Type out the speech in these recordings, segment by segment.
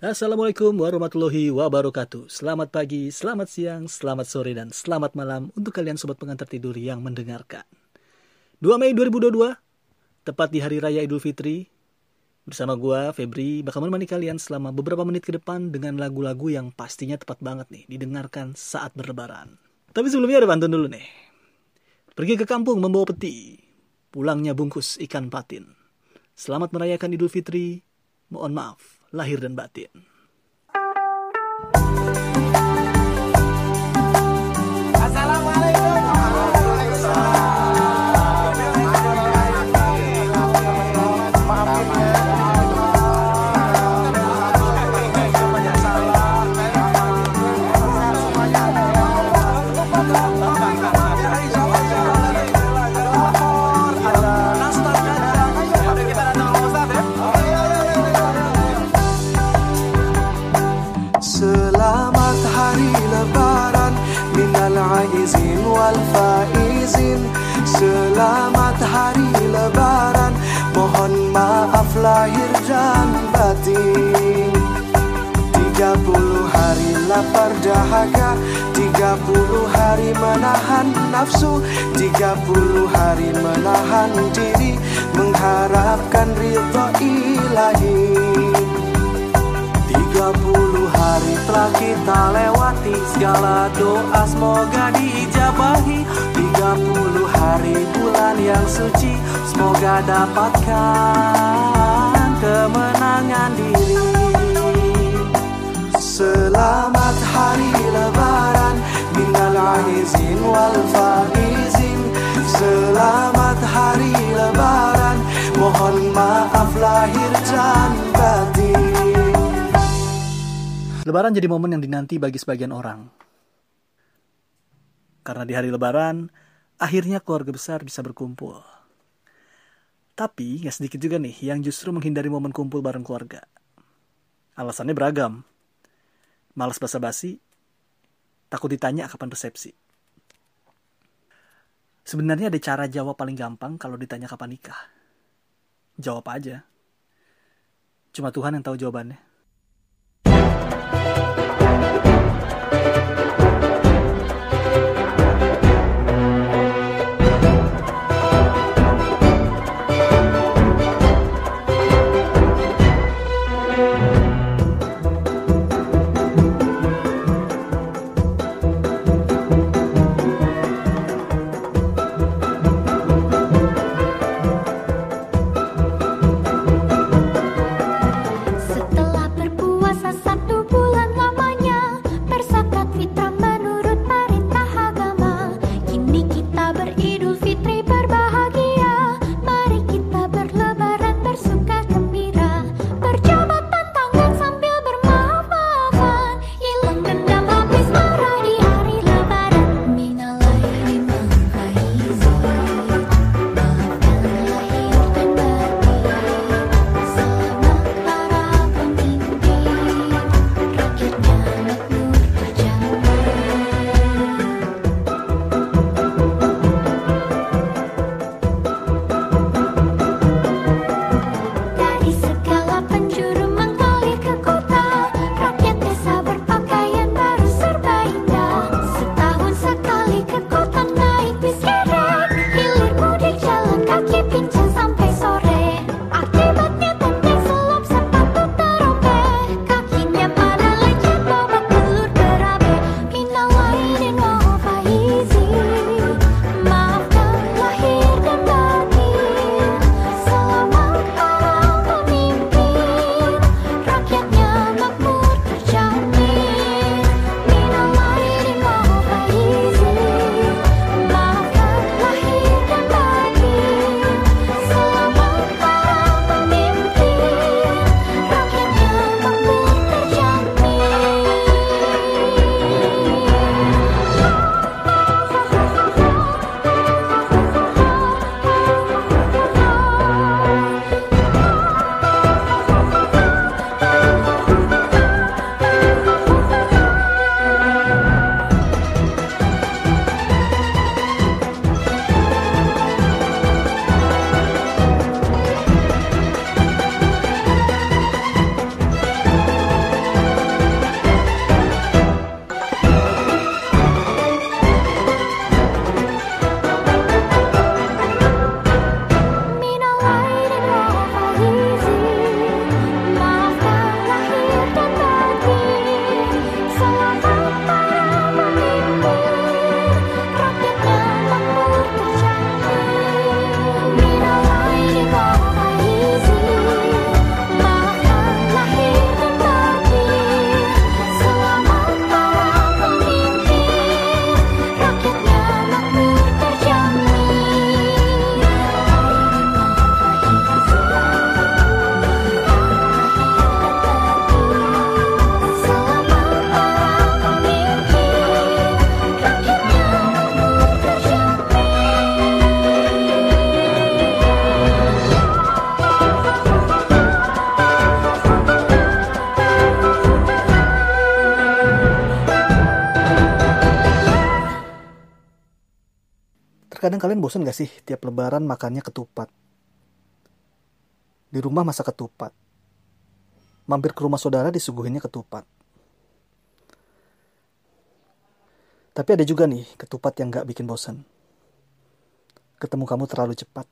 Assalamualaikum warahmatullahi wabarakatuh. Selamat pagi, selamat siang, selamat sore, dan selamat malam Untuk kalian sobat pengantar tidur yang mendengarkan. 2 Mei 2022 Tepat di Hari Raya Idul Fitri Bersama gua Febri, bakal menemani kalian selama beberapa menit ke depan Dengan lagu-lagu yang pastinya tepat banget nih Didengarkan saat berlebaran. Tapi sebelumnya ada pantun dulu nih. Pergi ke kampung membawa peti Pulangnya bungkus ikan patin Selamat merayakan Idul Fitri Mohon maaf lahir dan batin. 30 hari menahan nafsu 30 hari menahan diri Mengharapkan ridho ilahi. 30 hari telah kita lewati Segala doa semoga diijabahi 30 hari bulan yang suci Semoga dapatkan kemenangan diri. Selamat hari lebaran Minal aizin wal faizin Selamat hari lebaran Mohon maaf lahir dan Lebaran jadi momen yang dinanti bagi sebagian orang. Karena di hari lebaran, akhirnya keluarga besar bisa berkumpul. Tapi, nggak sedikit juga nih yang justru menghindari momen kumpul bareng keluarga. Alasannya beragam. Malas basa-basi, takut ditanya kapan resepsi. Sebenarnya ada cara jawab paling gampang kalau ditanya kapan nikah. Jawab aja. Cuma Tuhan yang tahu jawabannya. Kadang kalian bosan gak sih tiap lebaran makannya ketupat? Di rumah masak ketupat. Mampir ke rumah saudara disuguhinnya ketupat. Tapi ada juga nih ketupat yang gak bikin bosan. Ketemu kamu terlalu cepat.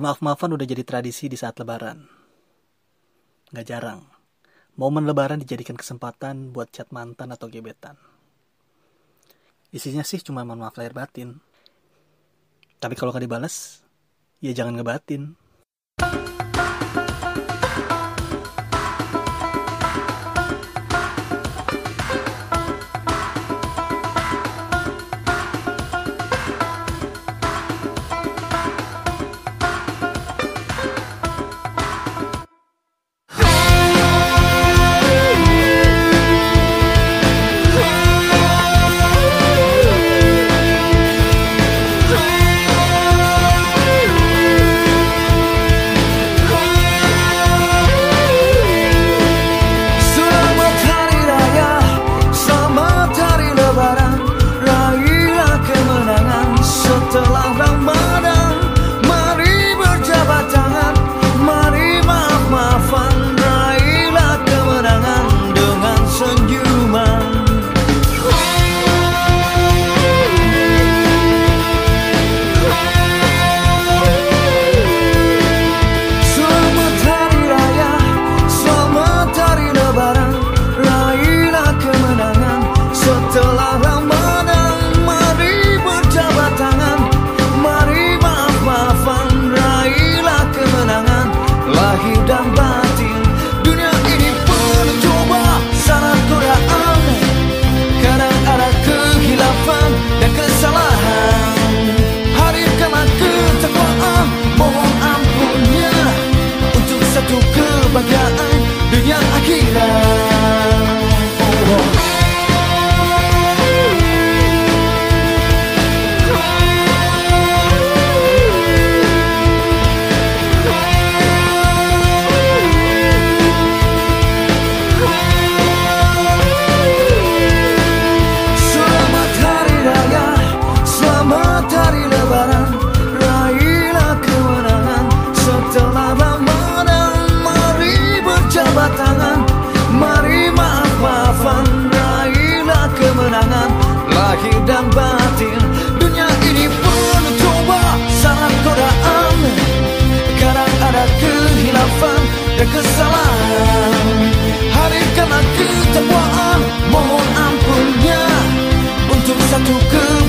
Bermaaf-maafan udah jadi tradisi di saat lebaran. Gak jarang, momen lebaran dijadikan kesempatan buat chat mantan atau gebetan. Isinya sih cuma mohon maaf lahir batin. Tapi kalau gak dibales, ya jangan ngebatin.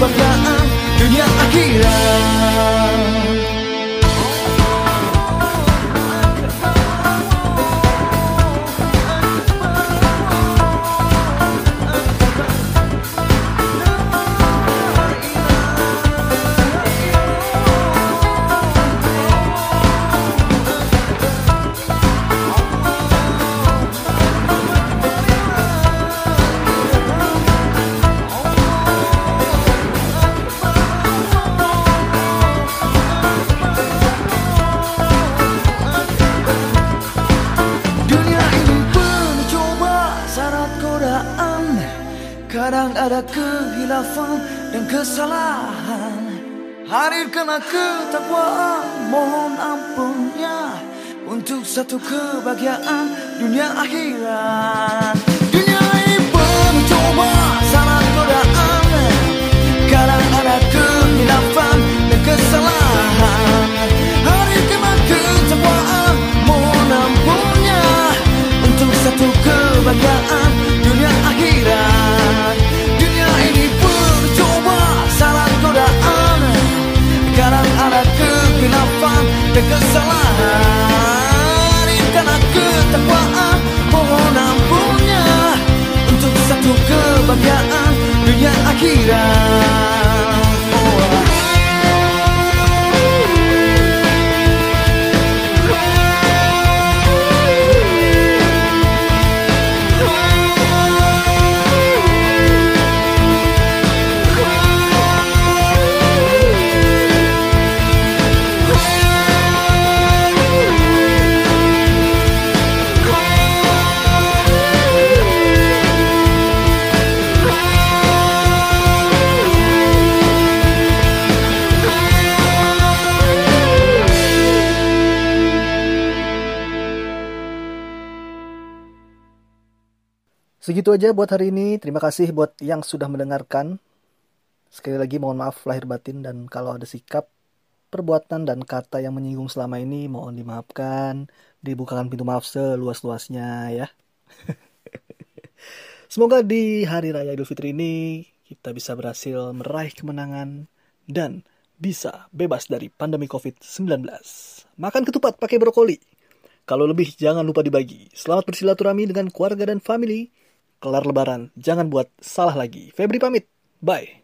kebanggaan dunia akhirat. Kesalahan. Hadir kena ketakwaan. Mohon ampunnya Untuk satu kebahagiaan dunia akhirat kesalahan Segitu aja buat hari ini. Terima kasih buat yang sudah mendengarkan. Sekali lagi mohon maaf lahir batin dan kalau ada sikap, perbuatan dan kata yang menyinggung selama ini mohon dimaafkan. Dibukakan pintu maaf seluas-luasnya ya. Semoga di hari raya Idul Fitri ini kita bisa berhasil meraih kemenangan dan bisa bebas dari pandemi COVID-19. Makan ketupat pakai brokoli. Kalau lebih jangan lupa dibagi. Selamat bersilaturahmi dengan keluarga dan family. Kelar lebaran, jangan buat salah lagi. Febri pamit. Bye.